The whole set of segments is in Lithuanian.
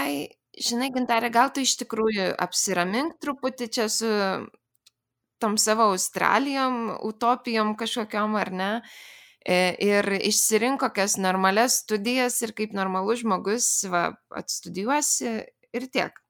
Ai, žinai, gintarė, gal tu iš tikrųjų apsiramink truputį čia su tom savo Australijom, utopijom kažkokiam ar ne. E, ir išsirink kokias normales studijas ir kaip normalus žmogus va, atstudijuosi ir tiek.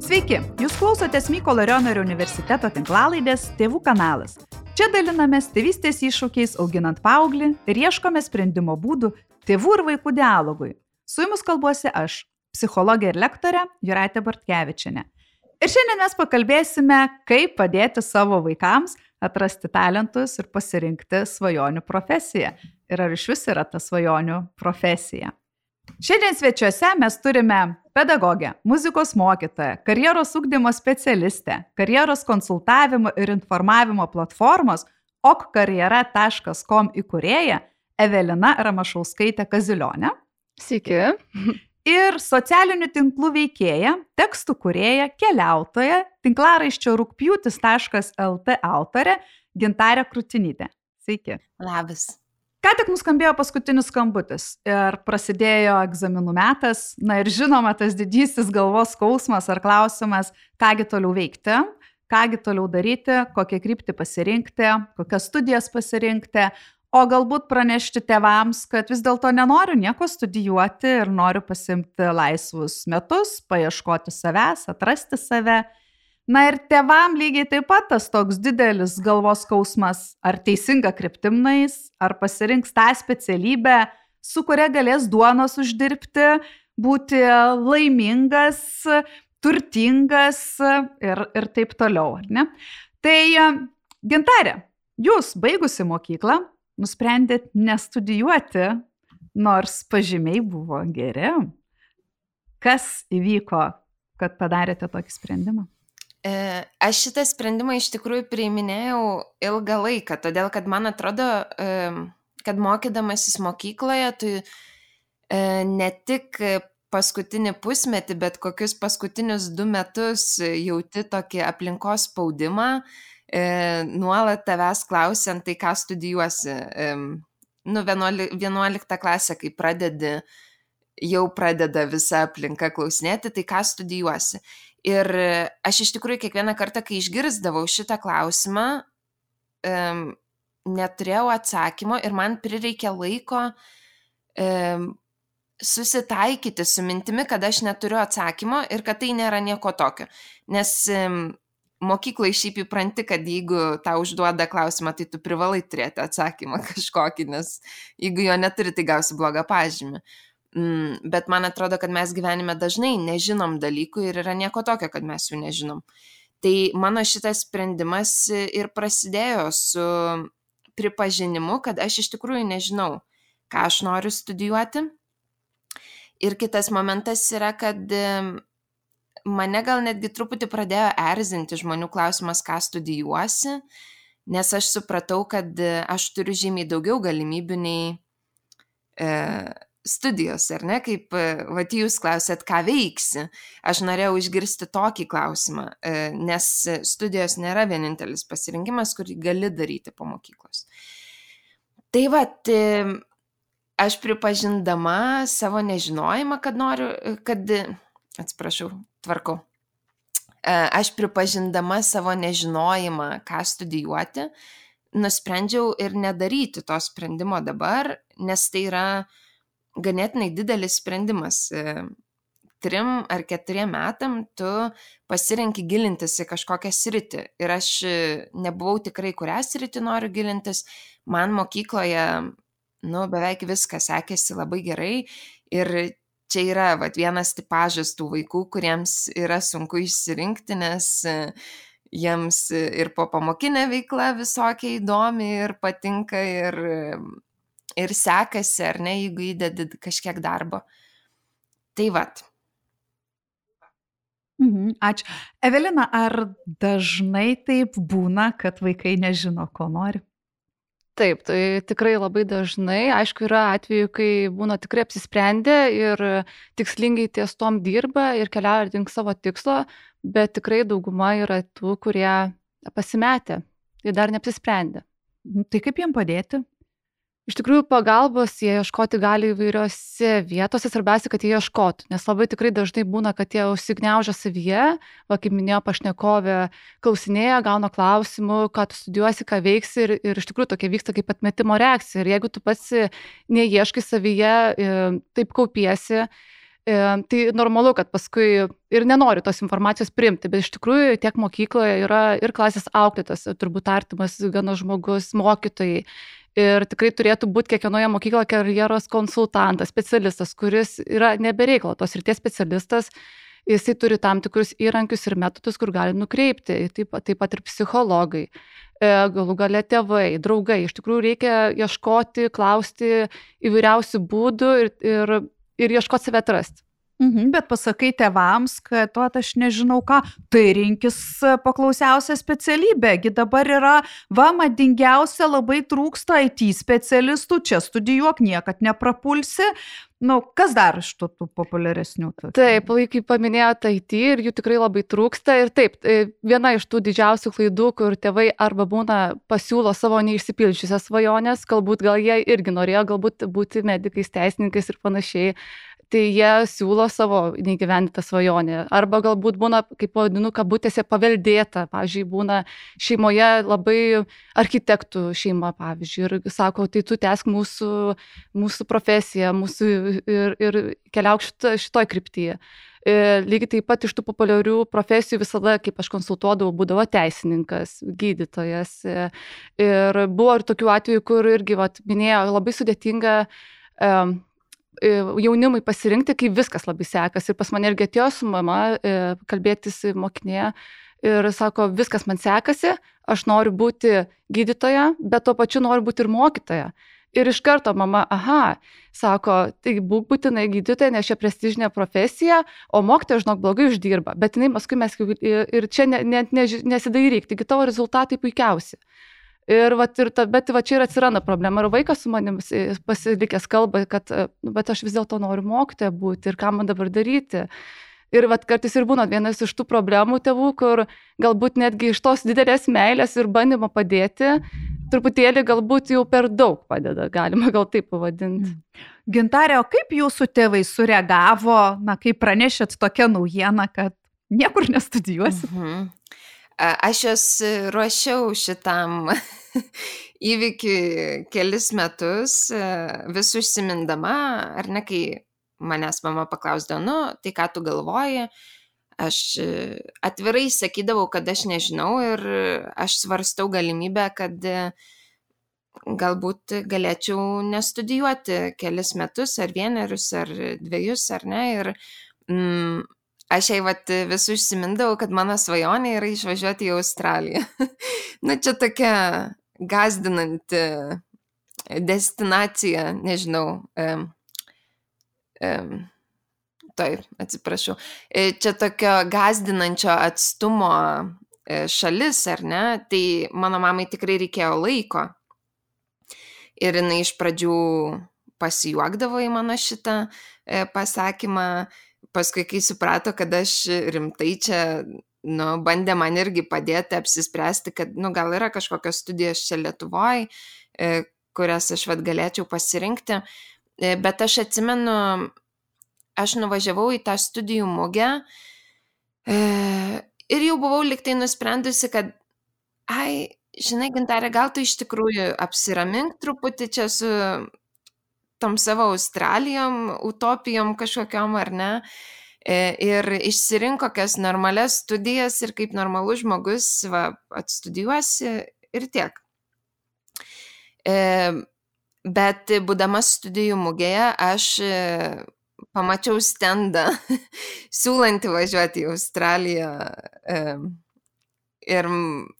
Sveiki, jūs klausotės Mykolo Riomerio universiteto tinklalaidės Tėvų kanalas. Čia dalinamės tėvystės iššūkiais auginant paauglį ir ieškome sprendimo būdų tėvų ir vaikų dialogui. Su jumis kalbuosi aš, psichologė ir lektorė Juratė Bartkevičinė. Ir šiandien mes pakalbėsime, kaip padėti savo vaikams atrasti talentus ir pasirinkti svajonių profesiją. Ir ar iš vis yra ta svajonių profesija. Šiandien svečiuose mes turime pedagogę, muzikos mokytoją, karjeros ugdymo specialistę, karjeros konsultavimo ir informavimo platformos okkarjera.com įkūrėją Evelina Ramašauskaitę Kazilionę. Sveiki ir socialinių tinklų veikėja, tekstų kurėja, keliautoja, tinklaraiščio rūpjūtis.lt autorė Gintarė Krutinytė. Sveiki. Labas. Ką tik nuskambėjo paskutinis skambutis ir prasidėjo egzaminų metas, na ir žinoma, tas didysis galvos skausmas ar klausimas, kągi toliau veikti, kągi toliau daryti, kokią kryptį pasirinkti, kokias studijas pasirinkti, o galbūt pranešti tėvams, kad vis dėlto nenoriu nieko studijuoti ir noriu pasimti laisvus metus, paieškoti savęs, atrasti save. Na ir tėvam lygiai taip pat tas toks didelis galvos skausmas, ar teisinga kryptimnais, ar pasirinks tą specialybę, su kuria galės duonos uždirbti, būti laimingas, turtingas ir, ir taip toliau, ne? Tai gintarė, jūs baigusi mokyklą, nusprendėt nestudijuoti, nors pažymiai buvo geri. Kas įvyko, kad padarėte tokį sprendimą? E, aš šitą sprendimą iš tikrųjų priiminėjau ilgą laiką, todėl kad man atrodo, kad mokydamasis mokykloje, tu e, ne tik paskutinį pusmetį, bet kokius paskutinius du metus jauti tokį aplinkos spaudimą, e, nuolat tavęs klausiant, tai ką studijuosi. Nu, 11, 11 klasė, kai pradedi, jau pradeda visa aplinka klausinėti, tai ką studijuosi. Ir aš iš tikrųjų kiekvieną kartą, kai išgirsdavau šitą klausimą, um, neturėjau atsakymo ir man prireikė laiko um, susitaikyti su mintimi, kad aš neturiu atsakymo ir kad tai nėra nieko tokio. Nes um, mokyklai šiaip įpranti, kad jeigu tau užduoda klausimą, tai tu privalai turėti atsakymą kažkokį, nes jeigu jo neturi, tai gausi blogą pažymį. Mm, bet man atrodo, kad mes gyvenime dažnai nežinom dalykų ir yra nieko tokio, kad mes jų nežinom. Tai mano šitas sprendimas ir prasidėjo su pripažinimu, kad aš iš tikrųjų nežinau, ką aš noriu studijuoti. Ir kitas momentas yra, kad mane gal netgi truputį pradėjo erzinti žmonių klausimas, ką studijuosi, nes aš supratau, kad aš turiu žymiai daugiau galimybių nei e, studijos, ar ne, kaip, va, jūs klausėt, ką veiksi. Aš norėjau išgirsti tokį klausimą, e, nes studijos nėra vienintelis pasirinkimas, kurį gali daryti po mokyklos. Tai va, aš pripažindama savo nežinojimą, kad noriu, kad, atsiprašau, tvarkau. E, aš pripažindama savo nežinojimą, ką studijuoti, nusprendžiau ir nedaryti to sprendimo dabar, nes tai yra ganėtinai didelis sprendimas. E, trim ar keturiem metam tu pasirenki gilintis į kažkokią sritį. Ir aš nebuvau tikrai, kurią sritį noriu gilintis. Man mokykloje, nu, beveik viskas sekėsi labai gerai. Ir čia yra vat, vienas tipažas tų vaikų, kuriems yra sunku išsirinkti, nes e, jiems ir po pamokinė veikla visokia įdomi ir patinka ir, ir sekasi, ar ne, jeigu įdedi kažkiek darbo. Tai vat. Mhm, ačiū. Evelina, ar dažnai taip būna, kad vaikai nežino, ko nori? Taip, tai tikrai labai dažnai, aišku, yra atveju, kai būna tikrai apsisprendę ir tikslingai ties tom dirba ir keliauja link savo tikslo, bet tikrai dauguma yra tų, kurie pasimetė ir dar neapsisprendė. Tai kaip jiem padėti? Iš tikrųjų, pagalbos jie ieškoti gali įvairiose vietose, svarbiausia, kad jie ieškotų, nes labai tikrai dažnai būna, kad jie užsigniaužia savyje, va kaip minėjo pašnekovė, klausinėja, gauna klausimų, ką tu studijuosi, ką veiksi ir, ir iš tikrųjų tokia vyksta kaip atmetimo reakcija. Ir jeigu tu pats neieškai savyje, e, taip kaupiesi, tai normalu, kad paskui ir nenori tos informacijos priimti, bet iš tikrųjų tiek mokykloje yra ir klasės auklėtas, turbūt artimas gana žmogus, mokytojai Ir tikrai turėtų būti kiekvienoje mokykloje karjeros konsultantas, specialistas, kuris yra nebereikalo tos ryties specialistas, jisai turi tam tikrus įrankius ir metodus, kur gali nukreipti, taip, taip pat ir psichologai, e, galų gale tėvai, draugai. Iš tikrųjų reikia ieškoti, klausti įvairiausių būdų ir, ir, ir ieškoti save atrasti. Mhm, bet pasakai tėvams, kad o aš nežinau ką, tai rinkis e, paklausiausią specialybę. Gi dabar yra, va, madingiausia, labai trūksta IT specialistų, čia studijuok, niekad neprapulsi. Na, nu, kas dar iš tų, tų populiaresnių? Tokių? Taip, laikai paminėjote IT ir jų tikrai labai trūksta. Ir taip, e, viena iš tų didžiausių klaidų, kur tėvai arba būna pasiūlo savo neišsipildžiusias svajonės, galbūt gal jie irgi norėjo galbūt būti medikais, teisininkais ir panašiai tai jie siūlo savo neįgyvendintą svajonę. Arba galbūt būna, kaip vadinu, kabutėse paveldėta. Pavyzdžiui, būna šeimoje labai architektų šeima, pavyzdžiui, ir sako, tai tu tęsk mūsų, mūsų profesiją mūsų ir, ir keliauk šito, šitoj kryptyje. Ir lygiai taip pat iš tų populiarių profesijų visada, kaip aš konsultuodavau, būdavo teisininkas, gydytojas. Ir buvo ir tokių atvejų, kur irgi, vat, minėjo, labai sudėtinga um, E, jaunimui pasirinkti, kai viskas labai sekasi. Ir pas mane irgi atėjo su mama e, kalbėtis mokinėje ir sako, viskas man sekasi, aš noriu būti gydytoja, bet tuo pačiu noriu būti ir mokytoja. Ir iš karto mama, aha, sako, tai būk būtinai gydytoja, nes čia prestižinė profesija, o mokytoja, žinok, blogai uždirba. Bet jinai paskui mes ir čia net ne, ne, nesidairyk, taigi tavo rezultatai puikiausi. Ir, vat, ir ta, bet va čia ir atsiranda problema. Ir vaikas su manim pasilikęs kalba, kad nu, bet aš vis dėlto noriu mokytoja būti ir ką man dabar daryti. Ir vat, kartais ir būna vienas iš tų problemų tėvų, kur galbūt netgi iš tos didelės meilės ir bandymo padėti, truputėlį galbūt jau per daug padeda, galima gal taip pavadinti. Mm. Gintarė, o kaip jūsų tėvai sureagavo, na, kai pranešėt tokią naujieną, kad niekur nestudijuosi? Mhm. Aš jos ruošiau šitam įvykiui kelis metus, e, vis užsimindama, ar ne, kai manęs mama paklausdavo, nu, tai ką tu galvoji, aš e, atvirai sakydavau, kad aš nežinau ir aš svarstau galimybę, kad e, galbūt galėčiau nestudijuoti kelis metus, ar vienerius, ar dviejus, ar ne. Ir mm, aš jai vat vis užsimindavau, kad mano svajonė yra išvažiuoti į Australiją. nu, čia tokia gazdinanti destinacija, nežinau. Um, um, taip, atsiprašau. E, čia tokio gazdinančio atstumo e, šalis, ar ne? Tai mano mamai tikrai reikėjo laiko. Ir jinai iš pradžių pasijuokdavo į mano šitą e, pasakymą, paskui, kai suprato, kad aš rimtai čia, nu, bandė man irgi padėti apsispręsti, kad, nu, gal yra kažkokios studijos čia Lietuvoje, kurias aš vad galėčiau pasirinkti. E, bet aš atsimenu, aš nuvažiavau į tą studijų mugę e, ir jau buvau liktai nusprendusi, kad, ai, žinai, gintarė, gal tu iš tikrųjų apsiramink truputį čia su tom savo Australijom, utopijom kažkokiam ar ne. E, ir išsirink kokias normales studijas ir kaip normalus žmogus va, atstudijuosi ir tiek. E, bet būdama studijų mugėje, aš e, pamačiau stendą siūlantį važiuoti į Australiją. Ir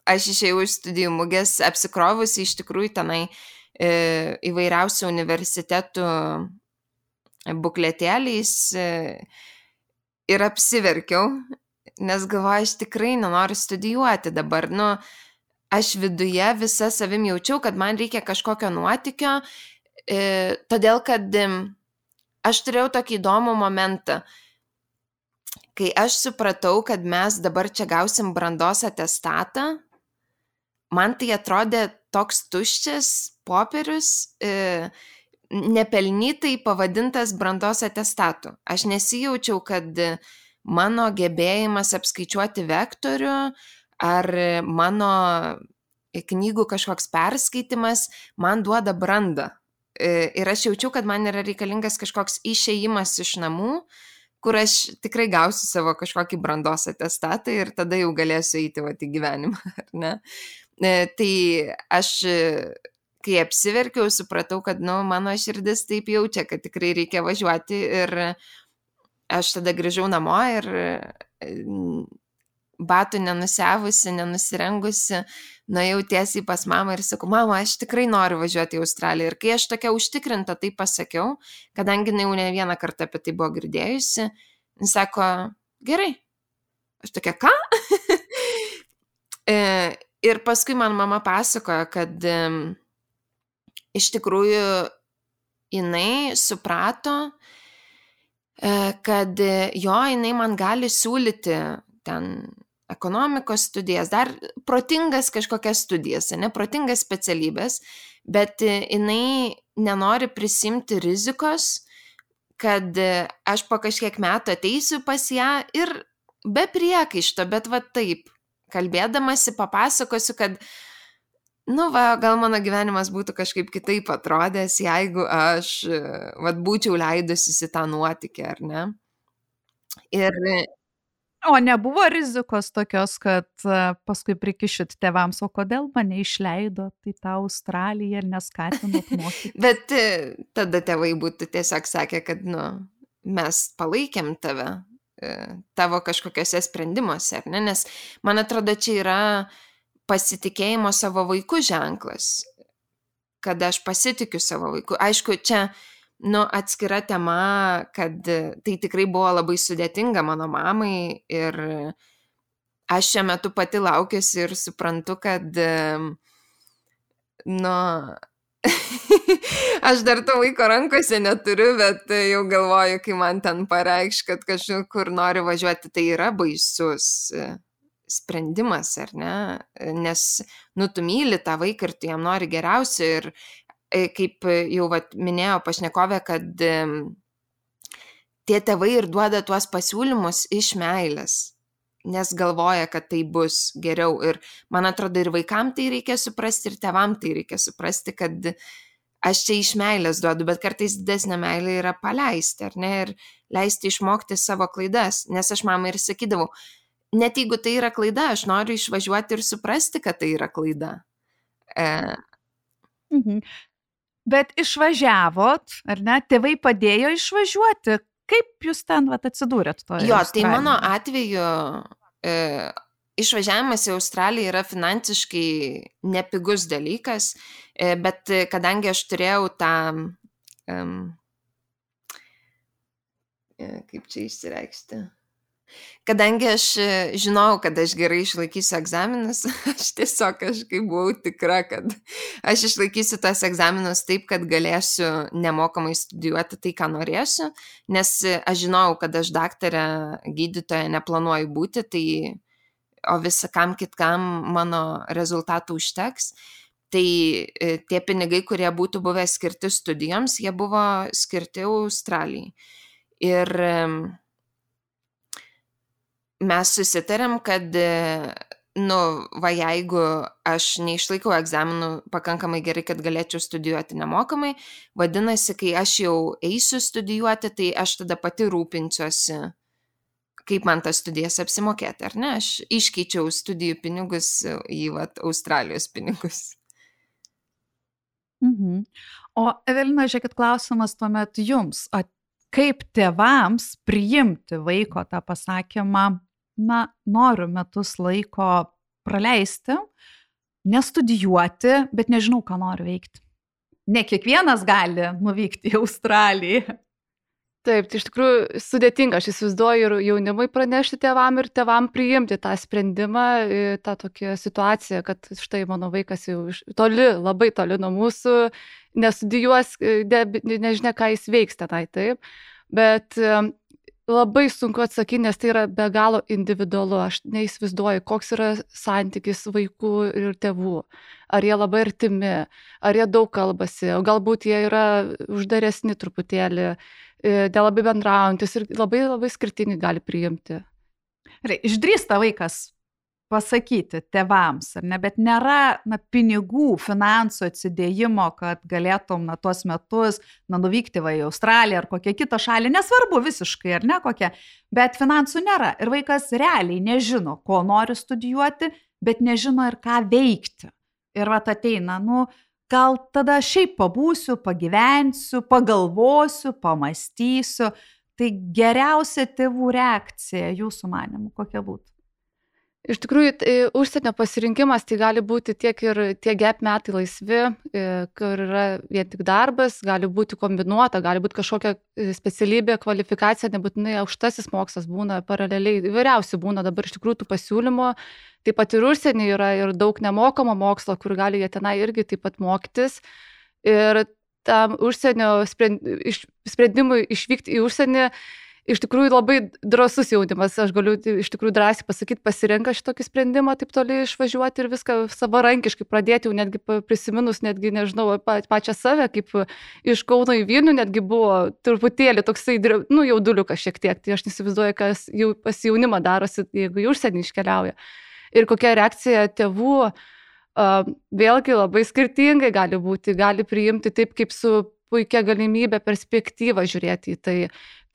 aš išėjau iš studijų mugės apsikrovusi iš tikrųjų tenai E, įvairiausių universitetų bukletėliais e, ir apsiverkiau, nes galvoju, aš tikrai nenoriu studijuoti dabar. Nu, aš viduje visą savim jaučiau, kad man reikia kažkokio nuotykio, e, todėl kad aš turėjau tokį įdomų momentą, kai aš supratau, kad mes dabar čia gausim brandos atestatą, man tai atrodė toks tuščias popierius, e, nepelnytai pavadintas brandos atestatu. Aš nesijaučiau, kad mano gebėjimas apskaičiuoti vektorių ar mano knygų kažkoks perskaitimas man duoda brandą. E, ir aš jaučiu, kad man yra reikalingas kažkoks išėjimas iš namų, kur aš tikrai gausiu savo kažkokį brandos atestatą ir tada jau galėsiu eiti va, į gyvenimą, ar ne? E, tai aš, kai apsiverkiau, supratau, kad, nu, mano širdis taip jaučia, kad tikrai reikia važiuoti ir aš tada grįžau namo ir batų nenusiavusi, nenusirengusi, nuėjau tiesiai pas mamą ir sakau, mama, aš tikrai noriu važiuoti į Australiją. Ir kai aš tokia užtikrinta tai pasakiau, kadangi jau ne vieną kartą apie tai buvo girdėjusi, jis sako, gerai. Aš tokia, ką? E, ir paskui man mama pasakojo, kad iš tikrųjų jinai suprato, e, kad jo jinai man gali siūlyti ten ekonomikos studijas, dar protingas kažkokias studijas, ne protingas specialybės, bet e, jinai nenori prisimti rizikos, kad e, aš po kažkiek metų ateisiu pas ją ir be priekaišto, bet va taip, kalbėdamasi papasakosiu, kad, nu va, gal mano gyvenimas būtų kažkaip kitaip atrodęs, jeigu aš, e, va, būčiau leidusis į tą nuotykį, ar ne? Ir O nebuvo rizikos tokios, kad e, paskui prikišit tėvams, o kodėl mane išleido į tą Australiją ir neskatinot mokyti? Bet e, tada tėvai būtų tiesiog sakę, kad, nu, mes palaikėm tave, tavo kažkokiuose sprendimuose, ar ne? Nes, man atrodo, čia yra pasitikėjimo savo vaikų ženklas, kad aš pasitikiu savo vaiku. Aišku, čia nu, atskira tema, kad tai tikrai buvo labai sudėtinga mano mamai ir aš šiuo metu pati laukiuosi ir suprantu, kad, nu, aš dar to laiko rankose neturiu, bet jau galvoju, kai man ten pareikš, kad kažkur noriu važiuoti, tai yra baisus sprendimas, ar ne? Nes, nu, tu myli tą vaiką ir tu jam nori geriausio ir E, kaip jau vat, minėjo pašnekovė, kad tie tėvai ir duoda tuos pasiūlymus iš meilės, nes galvoja, kad tai bus geriau. Ir man atrodo, ir vaikam tai reikia suprasti, ir tevam tai reikia suprasti, kad aš čia iš meilės duodu, bet kartais didesnė meilė yra paleisti, ar ne, ir leisti išmokti savo klaidas. Nes aš mamai ir sakydavau, net jeigu tai yra klaida, aš noriu išvažiuoti ir suprasti, kad tai yra klaida. E... Mhm. Bet išvažiavot, ar ne? Tėvai padėjo išvažiuoti. Kaip jūs ten vat, atsidūrėt to? Jo, tai mano atveju e, išvažiavimas į Australiją yra finansiškai nepigus dalykas, e, bet kadangi aš turėjau tą, e, kaip čia išsireikšti, Kadangi aš e, žinojau, kad aš gerai išlaikysiu egzaminus, aš tiesiog kažkaip buvau tikra, kad aš išlaikysiu tas egzaminus taip, kad galėsiu nemokamai studijuoti tai, ką norėsiu, nes e, aš žinojau, kad aš daktarė gydytoja neplanuoju būti, tai o visakam kitkam mano rezultatų užteks. Tai e, tie pinigai, kurie būtų buvę skirti studijoms, jie buvo skirti Australijai. Ir mes susitarėm, kad, nu, va, jeigu aš neišlaikau egzaminų pakankamai gerai, kad galėčiau studijuoti nemokamai, vadinasi, kai aš jau eisiu studijuoti, tai aš tada pati rūpinsiuosi, kaip man tas studijas apsimokėti, ar ne? Aš iškeičiau studijų pinigus į vat, Australijos pinigus. Mhm. O Evelina, žiūrėkit, klausimas tuomet jums. Kaip tėvams priimti vaiko tą pasakymą, na, noriu metus laiko praleisti, nestudijuoti, bet nežinau, ką noriu veikti. Ne kiekvienas gali nuvykti į Australiją. Taip, tai iš tikrųjų sudėtinga, aš įsivaizduoju ir jaunimui pranešti tėvam ir tėvam priimti tą sprendimą, tą tokią situaciją, kad štai mano vaikas jau toli, labai toli nuo mūsų, nestudijuos, ne, nežinia, ką jis veiks tenai, taip. Bet labai sunku atsakyti, nes tai yra be galo individualu. Aš neįsivaizduoju, koks yra santykis vaikų ir tėvų. Ar jie labai artimi, ar jie daug kalbasi, o galbūt jie yra uždaresni truputėlį, e, nelabai bendraujantis ir labai labai skirtingai gali priimti. Išdrįsta vaikas pasakyti tėvams, ar ne, bet nėra na, pinigų, finansų atsidėjimo, kad galėtum na, tuos metus na, nuvykti va į Australiją ar kokią kitą šalį, nesvarbu visiškai ar ne kokią, bet finansų nėra ir vaikas realiai nežino, ko nori studijuoti, bet nežino ir ką veikti. Ir va ateina, nu, gal tada šiaip pabūsiu, pagyvensiu, pagalvosiu, pamastysiu. Tai geriausia tėvų reakcija jūsų manimu kokia būtų? Iš tikrųjų, tai užsienio pasirinkimas tai gali būti tiek ir tie gap metai laisvi, e, kur yra vien tik darbas, gali būti kombinuota, gali būti kažkokia e, specialybė, kvalifikacija, nebūtinai aukštasis mokslas būna paraleliai, įvairiausių būna dabar iš tikrųjų tų pasiūlymų. Taip pat ir užsienį yra ir daug nemokamo mokslo, kur gali jie tenai irgi taip pat mokytis. Ir tam užsienio sprendimui išvykti į užsienį iš tikrųjų labai drąsus jaunimas, aš galiu iš tikrųjų drąsiai pasakyti, pasirenka šitokį sprendimą taip toli išvažiuoti ir viską savarankiškai pradėti, jau netgi prisiminus, netgi nežinau, pačią save, kaip iš Kauno į Vilnių, netgi buvo truputėlį toksai, nu, jauduliukas šiek tiek, tai aš nesivaizduoju, kas jau pas jaunimą darosi, jeigu į užsienį iškeliauja. Ir kokia reakcija tėvų, vėlgi labai skirtingai gali būti, gali priimti taip, kaip su puikia galimybė perspektyva žiūrėti į tai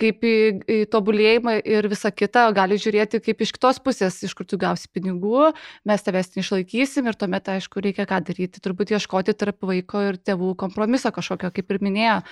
kaip į, į tobulėjimą ir visą kitą, gali žiūrėti kaip iš kitos pusės, iš kur tu gausi pinigų, mes tavęs neišlaikysim ir tuomet, aišku, reikia ką daryti, turbūt ieškoti tarp vaiko ir tėvų kompromiso kažkokio, kaip ir minėjo e,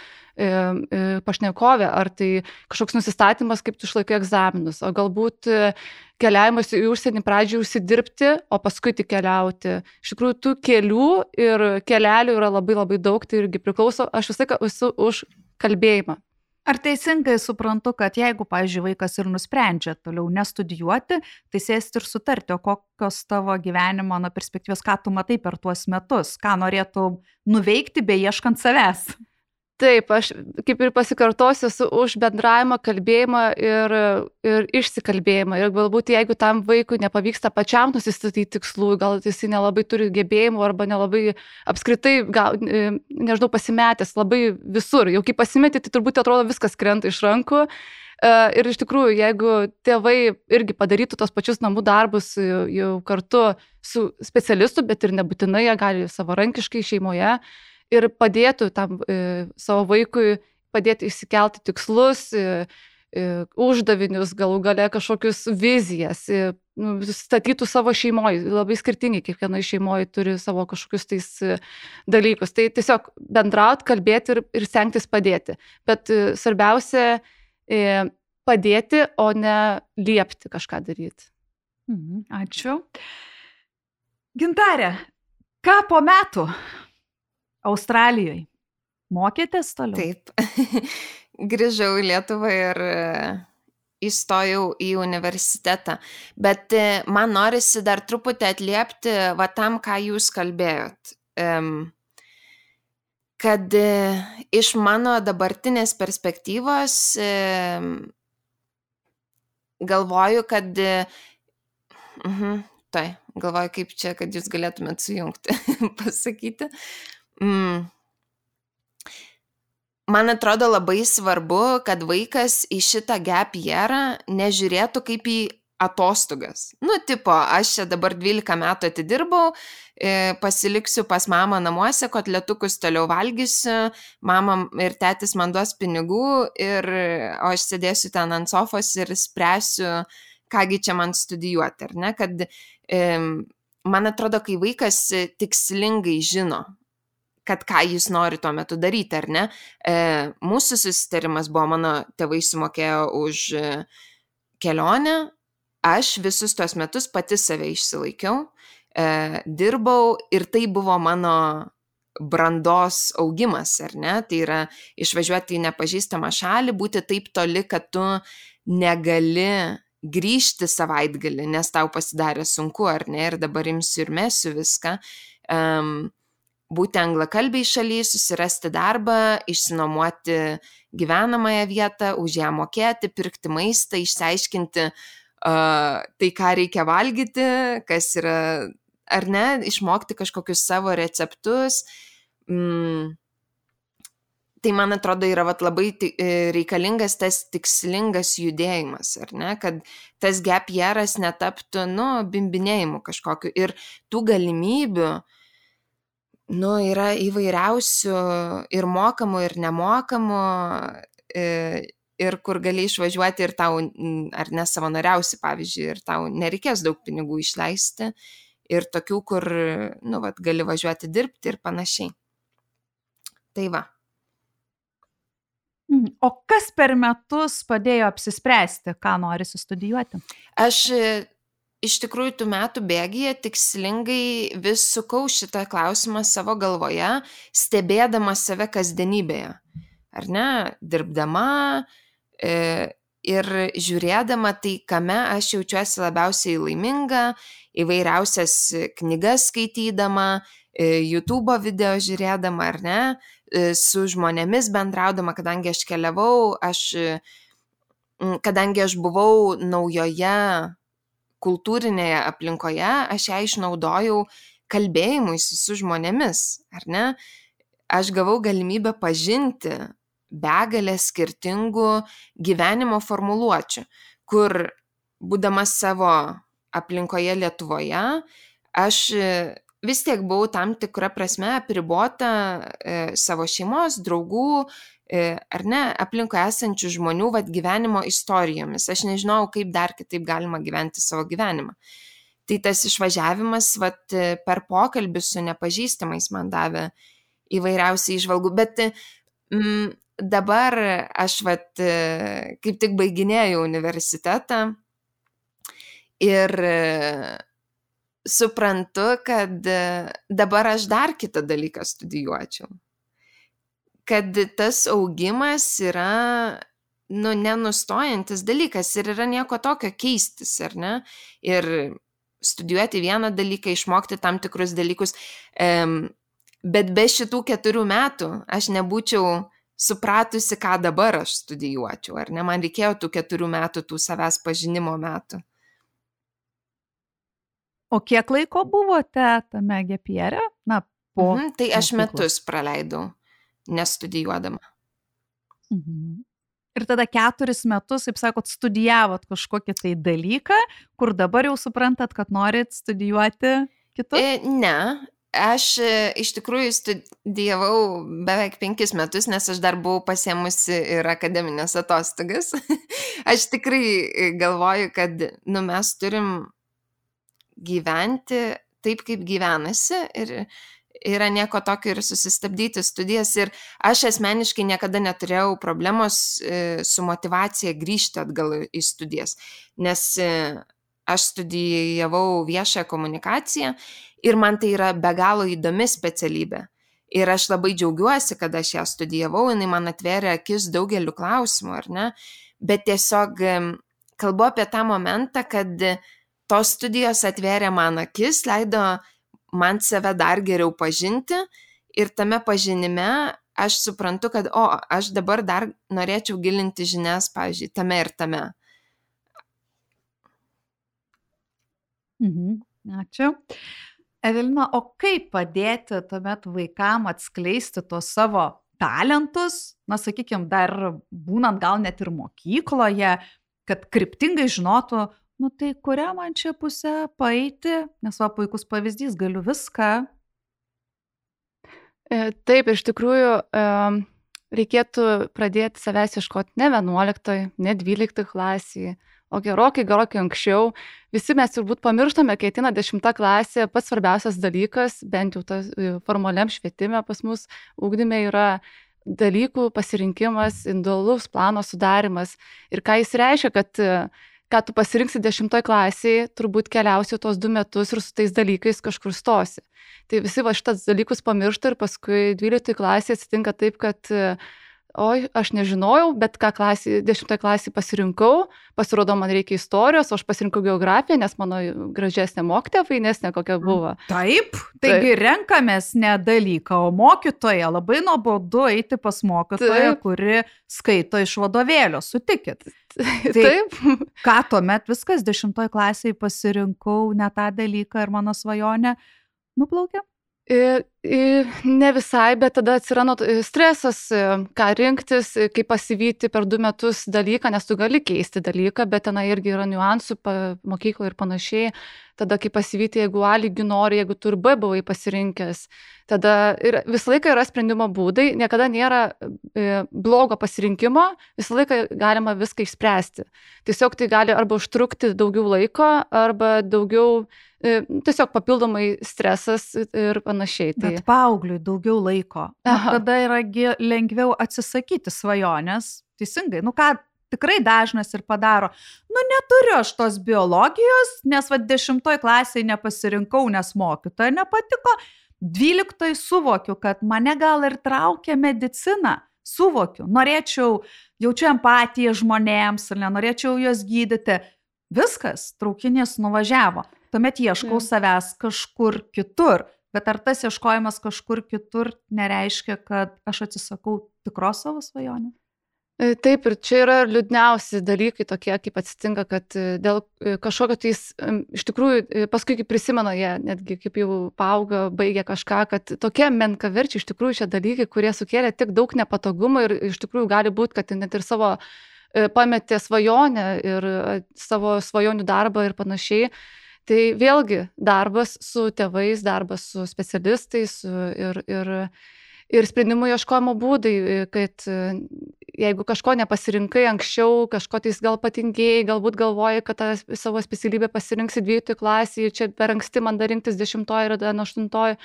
e, pašnekovė, ar tai kažkoks nusistatymas, kaip tu išlaikai egzaminus, o galbūt e, keliavimas į užsienį pradžiai užsidirbti, o paskui tik keliauti. Iš tikrųjų, tų kelių ir kelelių yra labai labai daug, tai irgi priklauso, aš visą laiką esu už kalbėjimą. Ar teisingai suprantu, kad jeigu, pavyzdžiui, vaikas ir nusprendžia toliau nestudijuoti, tai sėsti ir sutarti, o kokios tavo gyvenimo na, perspektyvos, ką tu matai per tuos metus, ką norėtų nuveikti, beieškant savęs? Taip, aš kaip ir pasikartosiu, esu už bendravimą, kalbėjimą ir, ir išsikalbėjimą. Ir galbūt jeigu tam vaikui nepavyksta pačiam nusistatyti tikslų, gal jis nelabai turi gebėjimų arba nelabai apskritai, gal, e, nežinau, pasimetęs labai visur. Jau kai pasimeti, tai turbūt atrodo viskas krenta iš rankų. E, ir iš tikrųjų, jeigu tėvai irgi padarytų tos pačius namų darbus jau kartu su specialistu, bet ir nebūtinai jie gali savarankiškai šeimoje, ir padėtų tam e, savo vaikui, padėti išsikelti tikslus, e, e, uždavinius, galų gale kažkokius vizijas, nu, statytų savo šeimoje, labai skirtingai, kiekvienoje šeimoje turi savo kažkokius tais dalykus. Tai tiesiog bendraut, kalbėti ir, ir stengtis padėti. Bet svarbiausia padėti, o ne liepti kažką daryti. Mhm, ačiū. Gintarė, ką po metų? Australijoje. Mokėtės toliau? Taip. Grįžau į Lietuvą ir e, įstojau į universitetą. Bet e, man norisi dar truputį atliepti va tam, ką jūs kalbėjot. Kad e, iš mano dabartinės perspektyvos galvoju, kad... Mhm, tai, galvoju, kaip čia, kad jūs galėtumėt sujungti, pasakyti. Mm. Man atrodo labai svarbu, kad vaikas į šitą gap jerą nežiūrėtų kaip į atostogas. Nu, tipo, aš čia dabar 12 metų atidirbau, e, pasiliksiu pas mamą namuose, kotletukus toliau valgysiu, mama ir tėtis man duos pinigų, ir, o aš sėdėsiu ten ant sofos ir spręsiu, kągi čia man studijuoti, ar ne? Kad man atrodo, kai vaikas tikslingai žino, kad ką jis nori tuo metu daryti, ar ne. E, mūsų susitarimas buvo, mano tėvai sumokėjo už e, kelionę, aš visus tuos metus pati save išsilaikiau, e, dirbau ir tai buvo mano brandos augimas, ar ne? Tai yra išvažiuoti į nepažįstamą šalį, būti taip toli, kad tu negali grįžti savaitgalį, nes tau pasidarė sunku, ar ne, ir dabar imsiu ir mesiu viską. Um, būti anglakalbiai šalyje, susirasti darbą, išsinuomoti gyvenamąją vietą, už ją mokėti, pirkti maistą, išsiaiškinti uh, tai, ką reikia valgyti, kas yra, ar ne, išmokti kažkokius savo receptus. Mm, tai man atrodo yra vat, labai e, reikalingas tas tikslingas judėjimas, ar ne, kad tas gap yearas netaptų, nu, bimbinėjimu kažkokiu. Ir tų galimybių, nu, yra įvairiausių ir mokamų, ir nemokamų, e, ir kur gali išvažiuoti ir tau, ar ne savanoriausi, pavyzdžiui, ir tau nereikės daug pinigų išleisti, ir tokių, kur, nu, vat, gali važiuoti dirbti ir panašiai. Tai va. Mhm. O kas per metus padėjo apsispręsti, ką norisi studijuoti? Aš iš tikrųjų tų metų bėgyje tikslingai vis sukau šitą klausimą savo galvoje, stebėdama save kasdienybėje. Ar ne? Dirbdama e, ir žiūrėdama tai, kame aš jaučiuosi labiausiai laiminga, įvairiausias knygas skaitydama, e, YouTube video žiūrėdama, ar ne? E, su žmonėmis bendraudama, kadangi aš keliavau, aš, kadangi aš buvau naujoje kultūrinėje aplinkoje, aš ją išnaudojau kalbėjimui su žmonėmis, ar ne? Aš gavau galimybę pažinti begalę skirtingų gyvenimo formuluočių, kur būdamas savo aplinkoje Lietuvoje, aš vis tiek buvau tam tikra prasme apribota e, savo šeimos, draugų, e, ar ne, aplinkoje esančių žmonių vad gyvenimo istorijomis. Aš nežinau, kaip dar kitaip galima gyventi savo gyvenimą. Tai tas išvažiavimas vat, e, per pokalbį su nepažįstamais man davė įvairiausiai išvalgų, bet mm, dabar aš vat, e, kaip tik baiginėjau universitetą ir suprantu, kad e, dabar aš dar kitą dalyką studijuočiau. Kad tas augimas yra, nu, nenustojantis dalykas ir yra nieko tokio keistis, ar ne? Ir studijuoti vieną dalyką, išmokti tam tikrus dalykus. Bet be šitų keturių metų aš nebūčiau supratusi, ką dabar aš studijuočiau, ar ne? Man reikėjo tų keturių metų, tų savęs pažinimo metų. O kiek laiko buvote tame gepierė? Na, po. Mhm, tai aš metus praleidau, nestudijuodama. Mhm. Ir tada keturis metus, kaip sakot, studijavot kažkokį tai dalyką, kur dabar jau suprantat, kad norit studijuoti kitus? E, ne, aš e, iš tikrųjų studijavau beveik penkis metus, nes aš dar buvau pasiemusi ir akademinės atostogas. aš tikrai e, galvoju, kad nu, mes turim gyventi taip, kaip gyvenasi ir yra nieko tokio ir susistabdyti studijas. Ir aš asmeniškai niekada neturėjau problemos e, su motivacija grįžti atgal į studijas, nes e, aš studijavau viešąją komunikaciją ir man tai yra be galo įdomi specialybė. Ir aš labai džiaugiuosi, kad aš ją studijavau, jinai man atvėrė akis daugeliu klausimų, ar ne? Bet tiesiog kalbu apie tą momentą, kad uh, tos studijos atvėrė man akis, leido man save dar geriau pažinti ir tame pažinime aš suprantu, kad, o, aš dabar dar norėčiau gilinti žinias, pavyzdžiui, tame ir tame. Mhm. Ačiū. Evelina, o kaip padėti tuomet vaikam atskleisti tuos savo talentus, na, sakykime, dar būnant gal net ir mokykloje, kad kryptingai žinotų, nu tai kurią man čia pusę paeiti, nes va puikus pavyzdys, galiu viską. E, taip, iš tikrųjų, reikėtų pradėti savęs ieškoti ne 11, ne 12 klasėje, o gerokai, gerokai anksčiau. Visi mes turbūt pamirštame, kai ateina 10 klasė, pats svarbiausias dalykas, bent jau tas e, formaliam švietime pas mus ūkdyme yra dalykų pasirinkimas, individualus plano sudarimas. Ir ką jis reiškia, kad ką tu pasirinksi dešimtoj klasėje, turbūt keliausi tos du metus ir su tais dalykais kažkur stosi. Tai visi va šitas dalykus pamiršta ir paskui 12 klasėje atsitinka taip, kad oi, aš nežinojau, bet ką klasį, dešimtoje klasėje pasirinkau, pasirodo, man reikia istorijos, o aš pasirinkau geografiją, nes mano gražesnė mokytoja fainesnė kokia mm. buvo. Taip, taigi Taip. renkamės ne dalyką, o mokytoja. Labai nuobodu eiti pas mokytoją, Taip. kuri skaito iš vadovėlio, sutikit. Tai, Taip. Ką tuomet viskas dešimtoje klasėje pasirinkau ne tą dalyką ir mano svajonė nuplaukė? Ne visai, bet tada atsirado stresas, ką rinktis, kaip pasivyti per du metus dalyką, nes tu gali keisti dalyką, bet ten irgi yra niuansų mokykloje ir panašiai. Tada kaip pasivyti, jeigu A lygių nori, jeigu tu ir B buvai pasirinkęs. Tada ir visą laiką yra sprendimo būdai, niekada nėra e, blogo pasirinkimo, visą laiką galima viską išspręsti. Tiesiog tai gali arba užtrukti daugiau laiko, arba daugiau E, tiesiog papildomai stresas ir panašiai. Tai... Bet paaugliui daugiau laiko. Tada yra lengviau atsisakyti svajonės. Teisingai. Nu ką, tikrai dažnas ir padaro. Nu, neturiu aš tos biologijos, nes vad dešimtoj klasėje nepasirinkau, nes mokytoja nepatiko. Dvyliktoj suvokiu, kad mane gal ir traukia medicina. Suvokiu, norėčiau, jaučiu empatiją žmonėms ir nenorėčiau juos gydyti. Viskas, traukinys nuvažiavo tuomet ieškau mm. savęs kažkur kitur. Bet ar tas ieškojimas kažkur kitur nereiškia, kad aš atsisakau tikros savo svajonės? E, taip, ir čia yra liūdniausi dalykai tokie, kaip atsitinka, kad e, dėl e, kažkokio tai iš tikrųjų, paskui kaip prisimena jie, netgi kaip jau paauga, baigia kažką, kad tokie menkaverčiai iš tikrųjų šie dalykai, kurie sukėlė tik daug nepatogumų ir iš tikrųjų gali būti, kad net ir savo pametė svajonę ir savo svajonių darbą ir panašiai. Tai vėlgi darbas su tėvais, darbas su specialistais ir, ir, ir sprendimų ieškojimo būdai, kad jeigu kažko nepasirinkai anksčiau, kažko tais gal patingėjai, galbūt galvoji, kad tą savo specialybę pasirinksi dvyliktoje klasėje, čia per anksti man dar rinktis dešimtoje ir dar aštuntoje,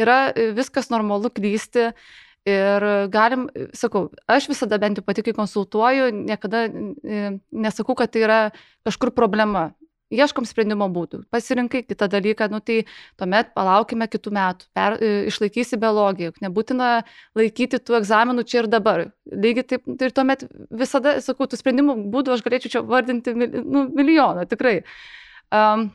yra viskas normalu klysti. Ir galim, sakau, aš visada bent jau pati, kai konsultuoju, niekada nesakau, kad tai yra kažkur problema ieškom sprendimo būdų. Pasirinkai kitą dalyką, nu tai tuomet palaukime kitų metų, per, e, išlaikysi biologiją, nebūtina laikyti tų egzaminų čia ir dabar. Lygiai taip, tai ir tuomet visada, sakau, tų sprendimų būdų aš galėčiau čia vardinti nu, milijoną, tikrai. Um,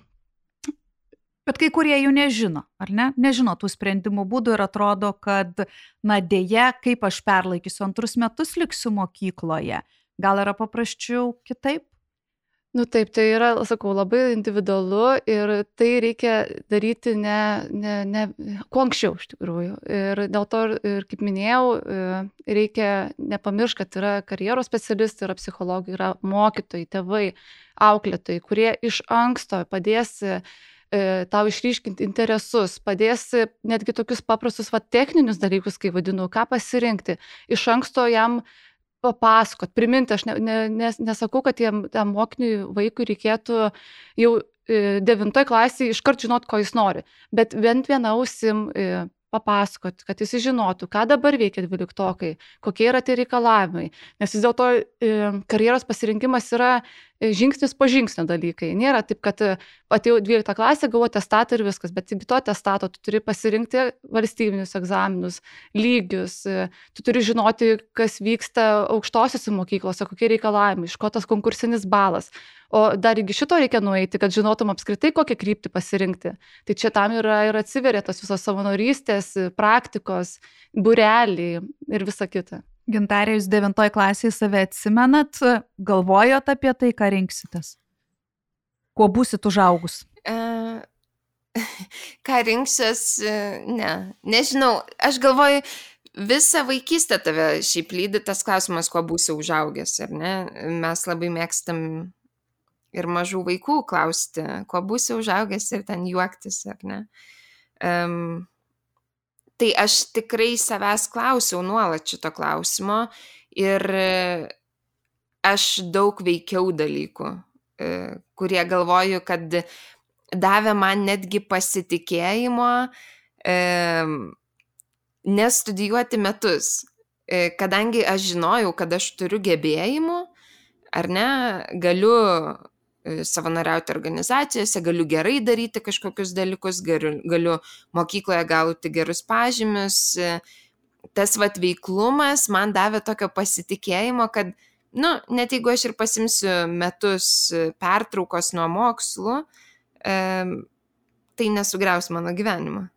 Bet kai kurie jų nežino, ar ne? Nežino tų sprendimų būdų ir atrodo, kad, na dėje, kaip aš perlaikysiu antrus metus liksiu mokykloje, gal yra paprasčiau kitaip? Nu taip, tai yra, sakau, labai individualu ir tai reikia daryti ne, ne, ne kuo anksčiau iš tikrųjų. Ir dėl to, ir kaip minėjau, e, reikia nepamiršti, kad yra karjeros specialistai, yra psichologai, yra mokytojai, tėvai, auklėtojai, kurie iš anksto padės e, tau išryškinti interesus, padės netgi tokius paprastus va, techninius dalykus, kaip vadinu, ką pasirinkti. Iš anksto jam papasakot, priminti, aš ne, ne, nes, nesakau, kad jam, tam mokiniui vaikui reikėtų jau e, devintoje klasėje iškart žinot, ko jis nori, bet bent viena ausim e, papasakot, kad jis žinotų, ką dabar veikia dvyliktokai, kokie yra tie reikalavimai. Nes vis dėlto e, karjeros pasirinkimas yra e, žingsnis po žingsnio dalykai. Nėra taip, kad e, atėjau 12 klasę, gavau testatą ir viskas, bet iki to testato tu turi pasirinkti valstybinius egzaminus, lygius, tu turi žinoti, kas vyksta aukštosiuose mokyklose, kokie reikalavimai, iš ko tas konkursinis balas. O dar iki šito reikia nueiti, kad žinotum apskritai, kokią kryptį pasirinkti. Tai čia tam yra ir atsiveria tos visos savanorystės, praktikos, bureliai ir visa kita. Gintarė, jūs devintoje klasėje save atsimenat, galvojot apie tai, ką rinksitės? Kuo būsit užaugus? Uh, ką rinksiuos, e, ne, nežinau, aš galvoju, visą vaikystę tave šiaip lydi tas klausimas, kuo būsi užaugęs, ar ne? Mes labai mėgstam ir mažų vaikų klausti, kuo būsi užaugęs ir ten juoktis, ar ne. Um, tai aš tikrai savęs klausiau nuolat šito klausimo ir aš daug veikiau dalykų, e, kurie galvoju, kad davė man netgi pasitikėjimo nestudijuoti metus, e, kadangi aš žinojau, kad aš turiu gebėjimų, ar ne, galiu E, savanoriauti organizacijose, galiu gerai daryti kažkokius dalykus, galiu, galiu mokykloje gauti gerus pažymius, e, tas vat veiklumas man davė tokio pasitikėjimo, kad, nu, net jeigu aš ir pasimsiu metus pertraukos nuo mokslų, e, tai nesugriaus mano gyvenimo.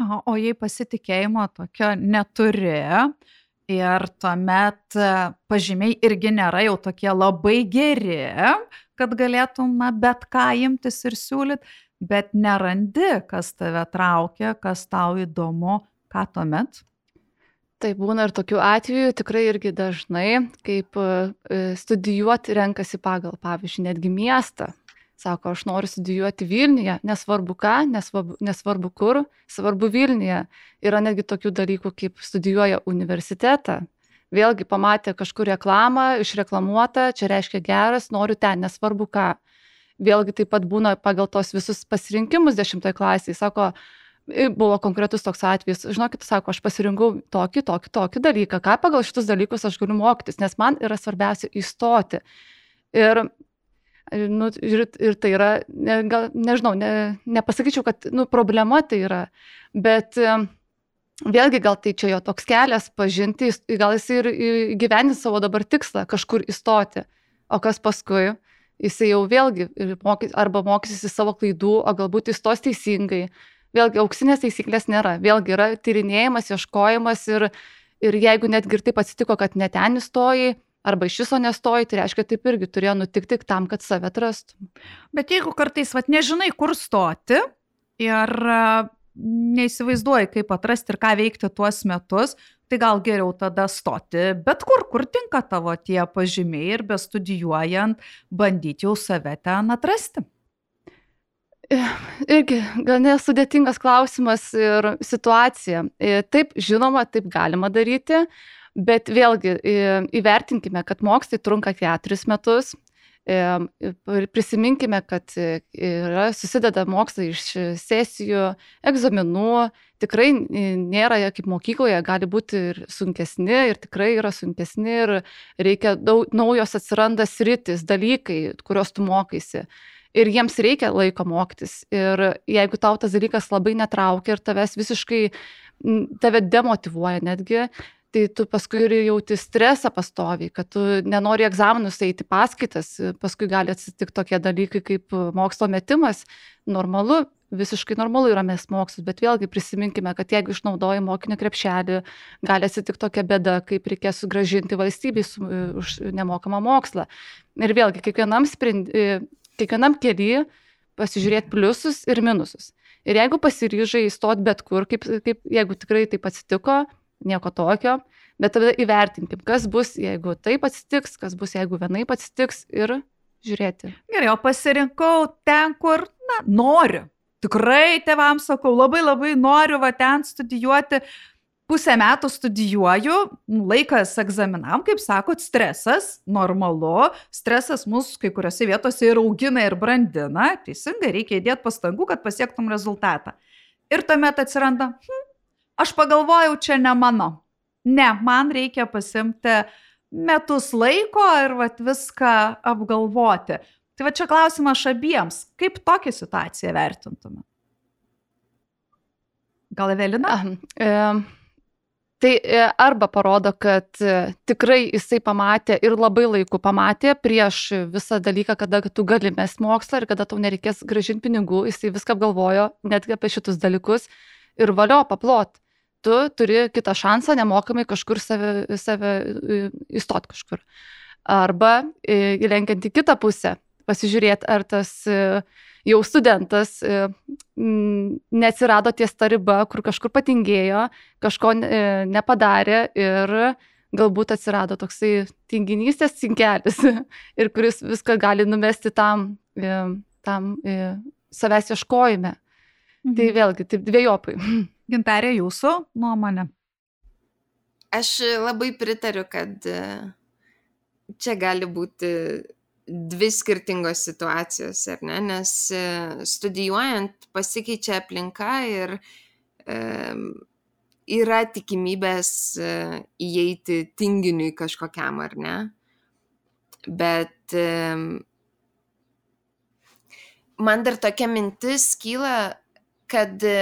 Aha, o jei pasitikėjimo tokio neturi ir tuomet e, pažymiai irgi nėra jau tokie labai geri, kad galėtum na, bet ką imtis ir siūlyti, bet nerandi, kas tave traukia, kas tau įdomu, ką tuomet? Tai būna ir tokių atvejų, tikrai irgi dažnai, kaip e, studijuoti renkasi pagal, pavyzdžiui, netgi miestą. Sako, aš noriu studijuoti Vilniuje, nesvarbu ką, nesvarbu, nesvarbu kur, svarbu Vilniuje. Yra netgi tokių dalykų, kaip studijuoja universitetą. Vėlgi pamatė kažkur reklamą, išreklamuota, čia reiškia geras, noriu ten, nesvarbu ką. Vėlgi taip pat būna pagal tos visus pasirinkimus dešimtoje klasėje. Sako, buvo konkretus toks atvejis, žinokit, sako, aš pasirinkau tokį, tokį, tokį dalyką, ką pagal šitus dalykus aš galiu mokytis, nes man yra svarbiausia įstoti. Ir Nu, ir, ir tai yra, ne, gal, nežinau, ne, nepasakyčiau, kad nu, problema tai yra, bet vėlgi gal tai čia jo toks kelias pažinti, gal jis ir gyvenis savo dabar tikslą kažkur įstoti, o kas paskui, jisai jau vėlgi mokys, arba mokysis savo klaidų, o galbūt įstos teisingai. Vėlgi auksinės taisyklės nėra, vėlgi yra tyrinėjimas, ieškojimas ir, ir jeigu netgi ir taip atsitiko, kad net ten įstojai, arba iš viso nestoji, tai reiškia, taip irgi turėjo nutikti tam, kad save atrastum. Bet jeigu kartais, vad, nežinai, kur stoti ir neįsivaizduoji, kaip atrasti ir ką veikti tuos metus, tai gal geriau tada stoti bet kur, kur tinka tavo tie pažymiai ir bestudijuojant, bandyti jau save ten atrasti. Irgi gana sudėtingas klausimas ir situacija. Taip, žinoma, taip galima daryti, Bet vėlgi įvertinkime, kad mokslai trunka keturis metus. Prisiminkime, kad yra, susideda mokslai iš sesijų, egzaminų, tikrai nėra kaip mokykloje, gali būti ir sunkesni, ir tikrai yra sunkesni, ir reikia daug naujos atsiranda sritis, dalykai, kuriuos tu mokaisi. Ir jiems reikia laiko mokytis. Ir jeigu tau tas dalykas labai netraukia ir tavęs visiškai, tave demotivuoja netgi, tai tu paskui ir jauti stresą pastoviai, kad tu nenori egzaminus eiti paskaitas, paskui gali atsitikti tokie dalykai kaip mokslo metimas. Normalu, visiškai normalu yra mes mokslus, bet vėlgi prisiminkime, kad jeigu išnaudoji mokinio krepšelį, gali atsitikti tokia bėda, kaip reikės sugražinti valstybei su, už nemokamą mokslą. Ir vėlgi, kiekvienam, sprendi, kiekvienam kelyje pasižiūrėti pliusus ir minususus. Ir jeigu pasiryžai įstoti bet kur, kaip, kaip jeigu tikrai taip atsitiko, nieko tokio, bet tada įvertinkim, kas bus, jeigu taip atsitiks, kas bus, jeigu vienaip atsitiks ir žiūrėti. Gerai, o pasirinkau ten, kur, na, noriu. Tikrai tevams sakau, labai labai noriu va ten studijuoti. Pusę metų studijuoju, laikas egzaminam, kaip sakot, stresas, normalu, stresas mus kai kuriuose vietose ir augina, ir brandina, teisingai, reikia įdėti pastangų, kad pasiektum rezultatą. Ir tuomet atsiranda, hm, aš pagalvojau, čia ne mano. Ne, man reikia pasimti metus laiko ir vat, viską apgalvoti. Tai va čia klausimas abiems, kaip tokią situaciją vertintume? Gal Evelina? Tai e, arba parodo, kad e, tikrai jisai pamatė ir labai laiku pamatė prieš visą dalyką, kada tu gali mest mokslą ir kada tau nereikės gražinti pinigų, jisai viską apgalvojo, netgi apie šitus dalykus ir valio paplot tu turi kitą šansą nemokamai kažkur save, save įstot kažkur. Arba įlenkiant į kitą pusę, pasižiūrėti, ar tas jau studentas neatsirado ties ta riba, kur kažkur patingėjo, kažko nepadarė ir galbūt atsirado toksai tinginystės cinkelis ir kuris viską gali numesti tam, tam savęs ieškojime. Tai mhm. Tai vėlgi, taip dviejopai. Gintarė, jūsų nuomonė? Aš labai pritariu, kad e, čia gali būti dvi skirtingos situacijos, ar ne? Nes e, studijuojant pasikeičia aplinka ir e, yra tikimybės e, įeiti tinginiui kažkokiam, ar ne? Bet e, man dar tokia mintis kyla, kad e,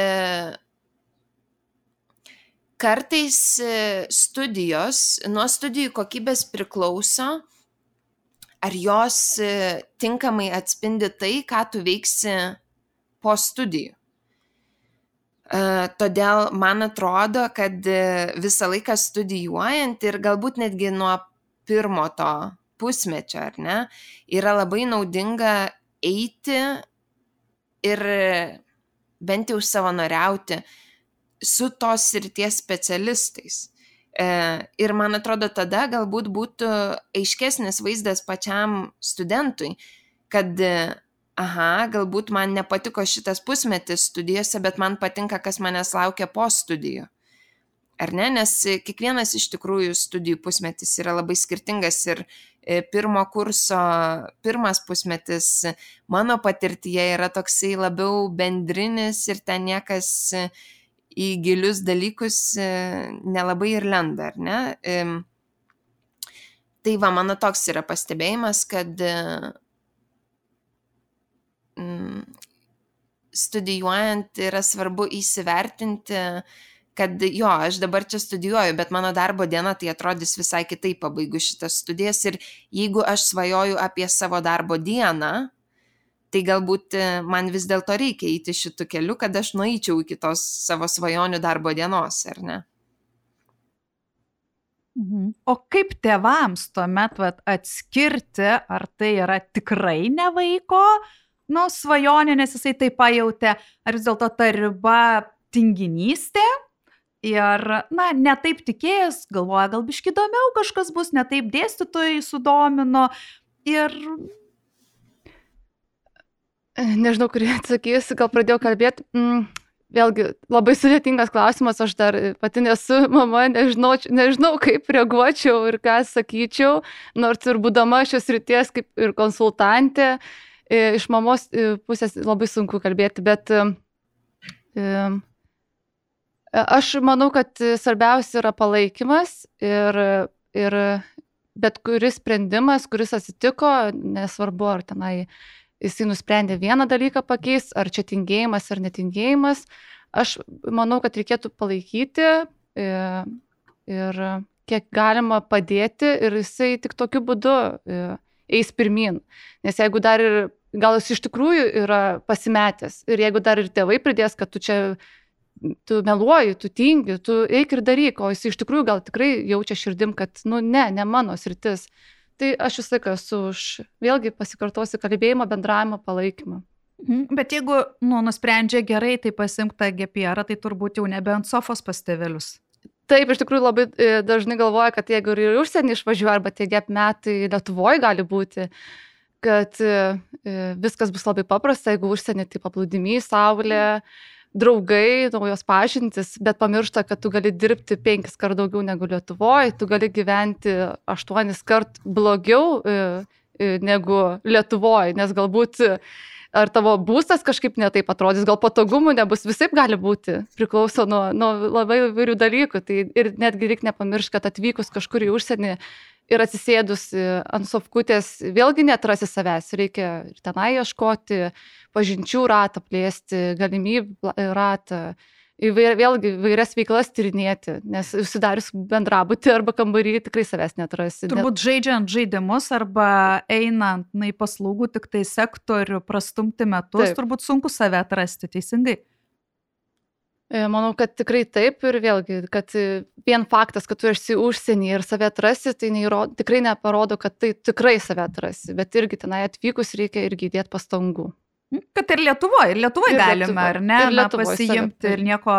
kartais studijos, nuo studijų kokybės priklauso, ar jos tinkamai atspindi tai, ką tu veiksi po studijų. Todėl man atrodo, kad visą laiką studijuojant ir galbūt netgi nuo pirmo to pusmečio, ar ne, yra labai naudinga eiti ir bent jau savanoriauti su tos srities specialistais. Ir man atrodo, tada galbūt būtų aiškesnis vaizdas pačiam studentui, kad aha, galbūt man nepatiko šitas pusmetis studijose, bet man patinka, kas manęs laukia po studijų. Ar ne? Nes kiekvienas iš tikrųjų studijų pusmetis yra labai skirtingas ir e, pirmo kurso pirmas pusmetis mano patirtyje yra toksai labiau bendrinis ir ten niekas į gilius dalykus e, nelabai ir lenda, ar ne? Tai va, mano toks yra pastebėjimas, kad Mm, studijuojant yra svarbu įsivertinti, kad jo, aš dabar čia studijuoju, bet mano darbo diena tai atrodys visai kitaip pabaigus šitas studijas ir jeigu aš svajoju apie savo darbo dieną, tai galbūt e, man vis dėlto reikia eiti šitų kelių, kad aš nueičiau iki tos savo svajonių darbo dienos, ar ne? Mhm. O kaip tėvams tuomet vat, atskirti, ar tai yra tikrai ne vaiko, nu, svajonė, nes jisai tai pajutė, ar vis dėlto ta riba tinginystė. Ir, na, netaip tikėjęs, galvoja, gal biški įdomiau kažkas bus, netaip dėstytojai sudomino. Ir nežinau, kurį atsakys, gal pradėjau kalbėti. Mm, vėlgi, labai sudėtingas klausimas, aš dar pati nesu mama, nežinau, nežinau kaip reaguočiau ir ką sakyčiau, nors ir būdama šios ryties kaip ir konsultantė, iš mamos pusės labai sunku kalbėti, bet aš manau, kad svarbiausia yra palaikymas ir, ir bet kuris sprendimas, kuris atsitiko, nesvarbu ar tenai jisai nusprendė vieną dalyką pakeisti, ar čia tingėjimas ar netingėjimas, aš manau, kad reikėtų palaikyti ir, ir kiek galima padėti ir jisai tik tokiu būdu eis pirmin. Nes jeigu dar ir gal jis iš tikrųjų yra pasimetęs. Ir jeigu dar ir tėvai pridės, kad tu čia, tu meluoji, tu tingi, tu eik ir daryk, o jis iš tikrųjų gal tikrai jaučia širdim, kad, nu, ne, ne mano sritis. Tai aš visą laiką esu už, vėlgi pasikartosiu, kalbėjimo, bendravimo, palaikymą. Mhm. Bet jeigu, nu, nusprendžia gerai, tai pasimk tą GPR, tai turbūt jau nebe ant sofos pas tėvelius. Taip, iš tikrųjų labai e, dažnai galvoja, kad jeigu ir į užsienį išvažiuoja, arba tie gep metai Lietuvoje gali būti, kad e, e, viskas bus labai paprasta, jeigu užsienį tai paplūdimiai, saulė, draugai, naujos pažintis, bet pamiršta, kad tu gali dirbti penkis kart daugiau negu Lietuvoje, tu gali gyventi aštuonis kart blogiau e, negu Lietuvoje, nes galbūt ar tavo būstas kažkaip netaip atrodys, gal patogumų nebus, visai gali būti, priklauso nuo, nuo labai įvairių dalykų. Tai ir netgi reikia nepamiršti, kad atvykus kažkur į užsienį ir atsisėdus ant sofkutės vėlgi netrasi savęs, reikia ir tenai ieškoti, pažinčių ratą plėsti, galimybių ratą. Įvair, vėlgi vairias veiklas tyrinėti, nes užsidarius bendrabutį arba kambarį tikrai savęs netrasi. Turbūt žaidžiant žaidimus arba einant na, į paslaugų tik tai sektorių prastumti metus, Taip. turbūt sunku save atrasti teisingai. E, manau, kad tikrai taip ir vėlgi, kad vien faktas, kad tu esi užsienį ir save atrasi, tai neįrodo, tikrai neparodo, kad tai tikrai save atrasi, bet irgi tenai atvykus reikia irgi įdėti pastangų. Kad ir Lietuvoje, ir Lietuvoje galime, Lietuvo. ar ne, ir na, pasiimti save. ir nieko,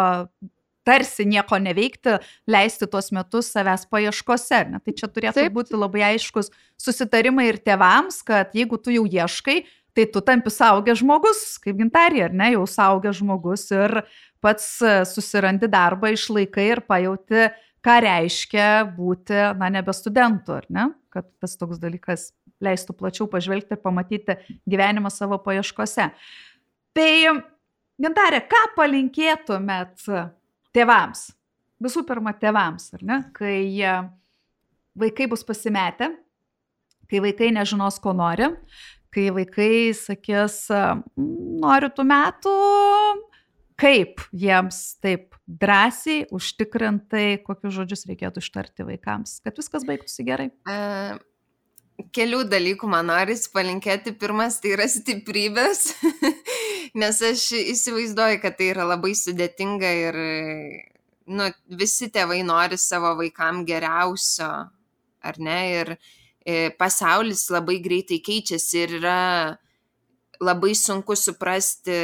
tarsi nieko neveikti, leisti tuos metus savęs paieškose. Ne? Tai čia turėtų taip. būti labai aiškus susitarimai ir tėvams, kad jeigu tu jau ieškai, tai tu tampi saugęs žmogus, kaip gintarė, ar ne, jau saugęs žmogus ir pats susirandi darbą, išlaikai ir pajauti, ką reiškia būti, na, nebe studentu, ar ne? Kad tas toks dalykas leistų plačiau pažvelgti ir pamatyti gyvenimą savo paieškose. Tai, Gintarė, ką palinkėtumėt tėvams? Visų pirma, tėvams, ar ne? Kai e, vaikai bus pasimetę, kai vaikai nežinos, ko nori, kai vaikai sakys, noriu tų metų, kaip jiems taip drąsiai, užtikrintai, kokius žodžius reikėtų ištarti vaikams, kad viskas baigtųsi gerai? Kelių dalykų man noris palinkėti. Pirmas tai yra stiprybės, nes aš įsivaizduoju, kad tai yra labai sudėtinga ir nu, visi tėvai nori savo vaikam geriausio, ar ne? Ir e, pasaulis labai greitai keičiasi ir yra labai sunku suprasti,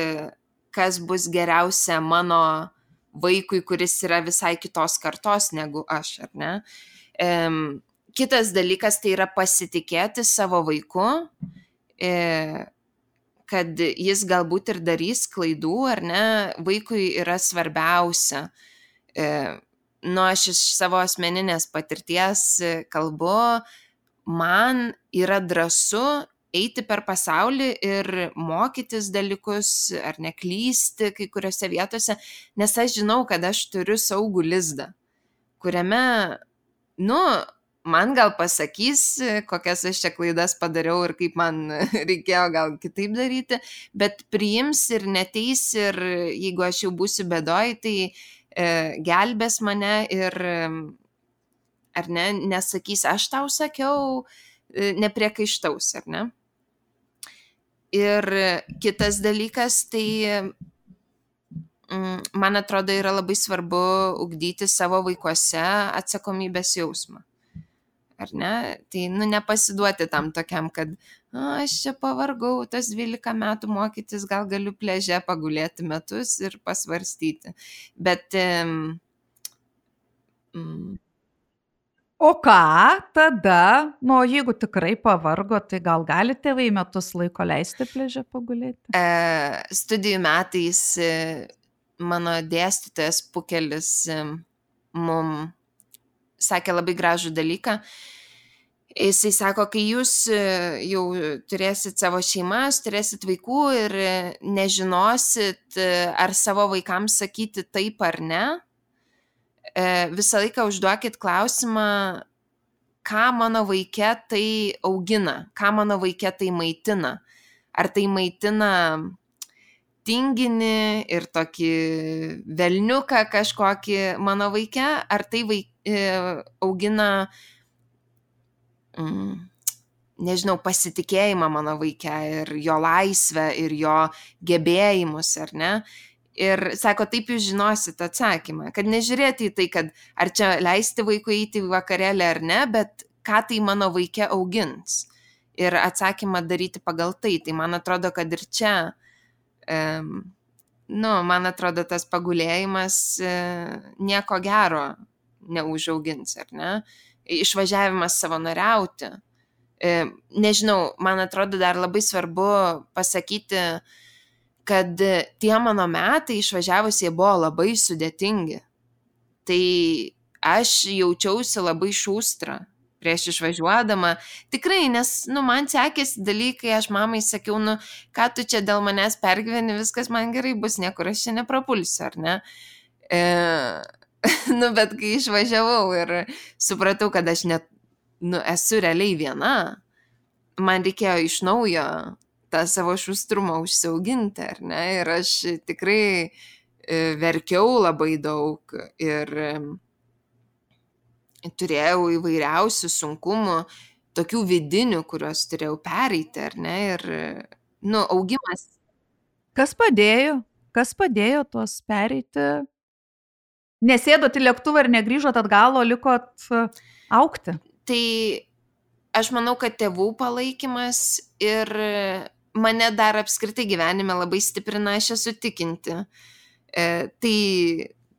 kas bus geriausia mano vaikui, kuris yra visai kitos kartos negu aš, ar ne? Um, kitas dalykas tai yra pasitikėti savo vaiku, e, kad jis galbūt ir darys klaidų, ar ne, vaikui yra svarbiausia. E, nu, aš iš savo asmeninės patirties kalbu, man yra drąsu eiti per pasaulį ir mokytis dalykus ar neklysti kai kuriuose vietose, nes aš žinau, kad aš turiu saugų lizdą, kuriame, nu, man gal pasakys, kokias aš čia klaidas padariau ir kaip man reikėjo gal kitaip daryti, bet priims ir neteis ir jeigu aš jau būsiu bedoj, tai e, gelbės mane ir, ar ne, nesakys, aš tau sakiau, e, nepriekaištaus, ar ne? Ir kitas dalykas, tai mm, man atrodo yra labai svarbu ugdyti savo vaikuose atsakomybės jausmą. Ar ne? Tai, nu, nepasiduoti tam tokiam, kad a, aš čia pavargau, tas 12 metų mokytis, gal galiu pleže pagulėti metus ir pasvarstyti. Bet mm, O ką tada, nu, jeigu tikrai pavargo, tai gal gali tėvai metus laiko leisti pležę pagulėti? E, studijų metais e, mano dėstytojas Pukelis mum sakė labai gražų dalyką. Jisai sako, kai jūs e, jau turėsit savo šeimas, turėsit vaikų ir nežinosit, ar savo vaikams sakyti taip ar ne, E, visą laiką užduokit klausimą, ką mano vaikė tai augina, ką mano vaikė tai maitina. Ar tai maitina tinginį ir tokį velniuką kažkokį mano vaikę, ar tai vaik, e, augina, mm, nežinau, pasitikėjimą mano vaikę ir jo laisvę ir jo gebėjimus, ar ne. Ir sako, taip jūs žinosit atsakymą, kad nežiūrėti į tai, kad ar čia leisti vaikui eiti į vakarėlę ar ne, bet ką tai mano vaikė augins. Ir atsakymą daryti pagal tai. Tai man atrodo, kad ir čia, um, nu, man atrodo, tas pagulėjimas uh, nieko gero neužaugins, ar ne? Išvažiavimas savanoriauti. Uh, nežinau, man atrodo, dar labai svarbu pasakyti, kad tie mano metai išvažiavus jie buvo labai sudėtingi. Tai aš jaučiausi labai šūstra prieš išvažiuodama. Tikrai, nes, nu, man sekėsi dalykai, aš mamai sakiau, nu, ką tu čia dėl manęs pergyveni, viskas man gerai bus, niekur aš čia neprapulsiu, ar ne? E, nu, bet kai išvažiavau ir supratau, kad aš net, nu, esu realiai viena, man reikėjo iš naujo tą savo šustrumą užsiauginti, ar ne? Ir aš tikrai e, verkiau labai daug ir turėjau įvairiausių sunkumų, tokių vidinių, kuriuos turėjau pereiti, ar ne? Ir, nu, augimas. Kas padėjo? Kas padėjo tuos pereiti? Nesėdot į lėktuvą ir negrįžot atgal, o likot e, aukti? Tai aš manau, kad tėvų palaikymas ir mane dar apskritai gyvenime labai stiprina, aš esu tikinti. E, tai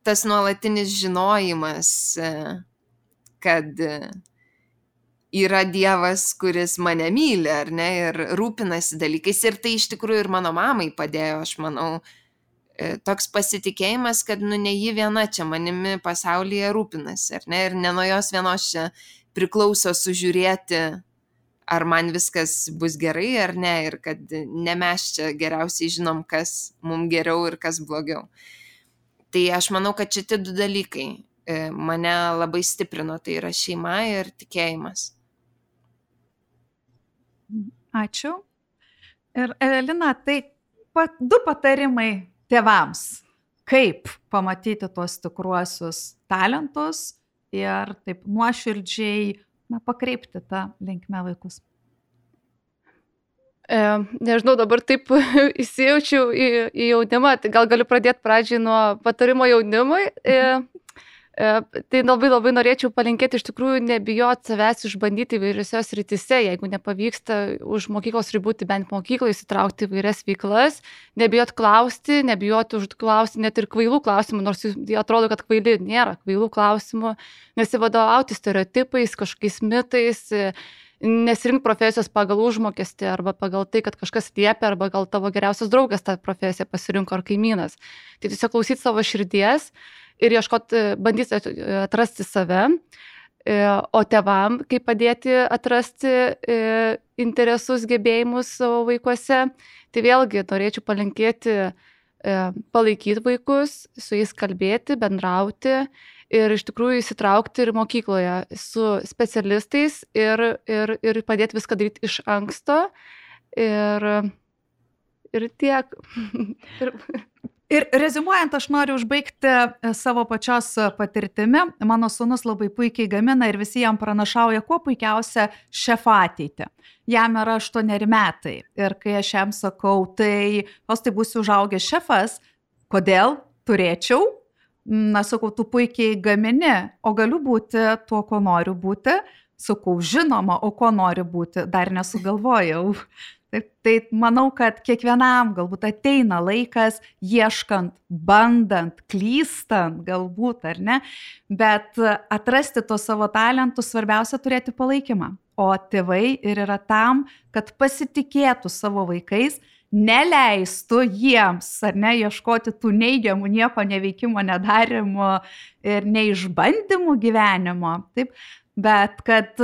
tas nuolatinis žinojimas, e, kad yra Dievas, kuris mane myli, ar ne, ir rūpinasi dalykais. Ir tai iš tikrųjų ir mano mamai padėjo, aš manau, e, toks pasitikėjimas, kad, nu, ne ji viena čia manimi pasaulyje rūpinasi, ar ne, ir ne nuo jos vienos čia priklauso sužiūrėti ar man viskas bus gerai ar ne ir kad ne mes čia geriausiai žinom, kas mums geriau ir kas blogiau. Tai aš manau, kad šitie du dalykai mane labai stiprino, tai yra šeima ir tikėjimas. Ačiū. Ir Evelina, tai pat, du patarimai tėvams. kaip pamatyti tuos tikruosius talentus ir taip nuoširdžiai na, pakreipti tą linkmę vaikus. E, nežinau, dabar taip įsijaučiau į, į jaunimą, tai gal galiu pradėti pradžiai nuo patarimo jaunimui. E, e, tai labai labai norėčiau palinkėti iš tikrųjų nebijoti savęs išbandyti įvairiose sritise, jeigu nepavyksta už mokyklos ribų, tai bent mokykloje įsitraukti įvairias veiklas, nebijoti klausti, nebijoti užklausti net ir kvailų klausimų, nors atrodo, kad kvaili nėra kvailų klausimų, nesivadovauti stereotipais, kažkokiais mitais nesirink profesijos pagal užmokestį arba pagal tai, kad kažkas liepia, arba gal tavo geriausias draugas tą profesiją pasirinko ar kaimynas. Tai tiesiog klausyti savo širdies ir ieškoti, bandyti atrasti save, e, o tevam, kaip padėti atrasti e, interesus, gebėjimus savo vaikuose. Tai vėlgi norėčiau palinkėti e, palaikyti vaikus, su jais kalbėti, bendrauti ir iš tikrųjų įsitraukti ir mokykloje su specialistais ir, ir, ir padėti viską daryti iš anksto. Ir, ir tiek. ir, Ir rezimuojant, aš noriu užbaigti e, savo pačios patirtimi. Mano sunus labai puikiai gamina ir visi jam pranašauja kuo puikiausia šefą ateitį. Jam yra aštuoneri metai. Ir kai aš jam sakau, tai os tai būsiu užaugęs šefas, kodėl turėčiau na, sakau, tu puikiai gamini, o galiu būti tuo, ko noriu būti. Sakau, žinoma, o ko noriu būti, dar nesugalvojau. Tai, tai manau, kad kiekvienam galbūt ateina laikas, ieškant, bandant, klystant, galbūt ar ne, bet atrasti tos savo talentus svarbiausia turėti palaikymą. O tėvai ir yra tam, kad pasitikėtų savo vaikais, neleistų jiems, ar ne, ieškoti tų neigiamų nieko neveikimo, nedarimo ir neišbandymų gyvenimo, taip, bet kad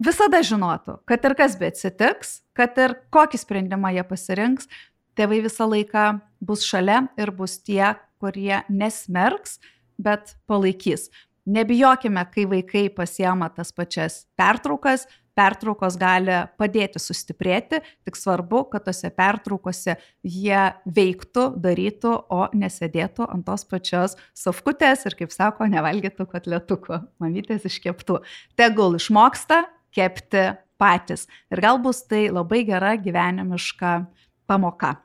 visada žinotų, kad ir kas bet atsitiks, kad ir kokį sprendimą jie pasirinks, tėvai visą laiką bus šalia ir bus tie, kurie nesmerks, bet palaikys. Nebijokime, kai vaikai pasiema tas pačias pertraukas, pertraukos gali padėti sustiprėti, tik svarbu, kad tose pertraukose jie veiktų, darytų, o nesėdėtų ant tos pačios sofkutės ir, kaip sako, nevalgytų kotletukų, mamytės iškeptų. Tegul išmoksta kepti patys. Ir gal bus tai labai gera gyvenimiška pamoka.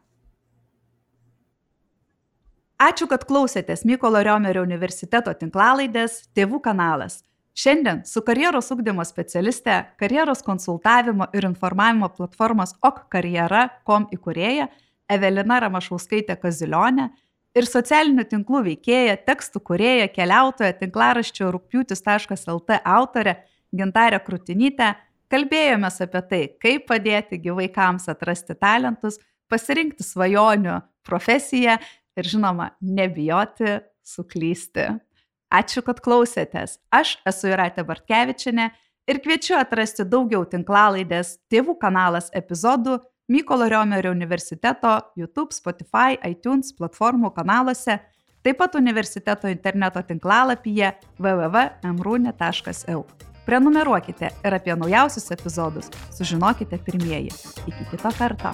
Ačiū, kad klausėtės Mykolo Riomerio universiteto tinklalaidės Tėvų kanalas. Šiandien su karjeros ugdymo specialiste, karjeros konsultavimo ir informavimo platformos okkarjera.com įkūrėja Evelina Ramašauskaitė Kazilionė ir socialinių tinklų veikėja, tekstų kurėja, keliautoja, tinklaraščio rūpjūtis.lt autorė Gintarė Krutinytė kalbėjome apie tai, kaip padėti gyvaikams atrasti talentus, pasirinkti svajonių profesiją ir žinoma, nebijoti suklysti. Ačiū, kad klausėtės. Aš esu Iratė Bartkevičinė ir kviečiu atrasti daugiau tinklalaidės Tėvų kanalas epizodų Mykolo Riomerio universiteto YouTube, Spotify, iTunes platformų kanaluose, taip pat universiteto interneto tinklalapyje www.mrūne.eu. Prenumeruokite ir apie naujausius epizodus sužinokite pirmieji. Iki kito karto.